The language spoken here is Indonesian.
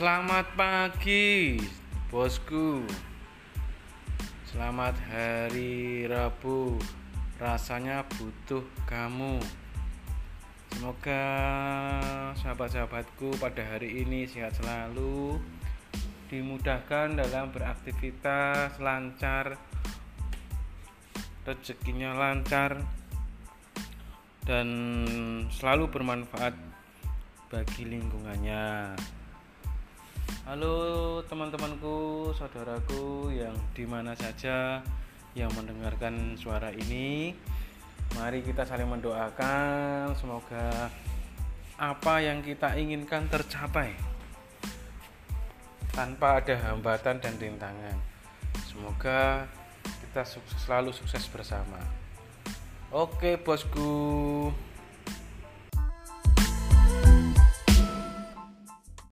Selamat pagi, bosku. Selamat hari Rabu. Rasanya butuh kamu. Semoga sahabat-sahabatku pada hari ini sehat selalu, dimudahkan dalam beraktivitas, lancar, rezekinya lancar, dan selalu bermanfaat bagi lingkungannya. Halo teman-temanku, saudaraku yang di mana saja yang mendengarkan suara ini. Mari kita saling mendoakan semoga apa yang kita inginkan tercapai tanpa ada hambatan dan rintangan. Semoga kita selalu sukses bersama. Oke, bosku.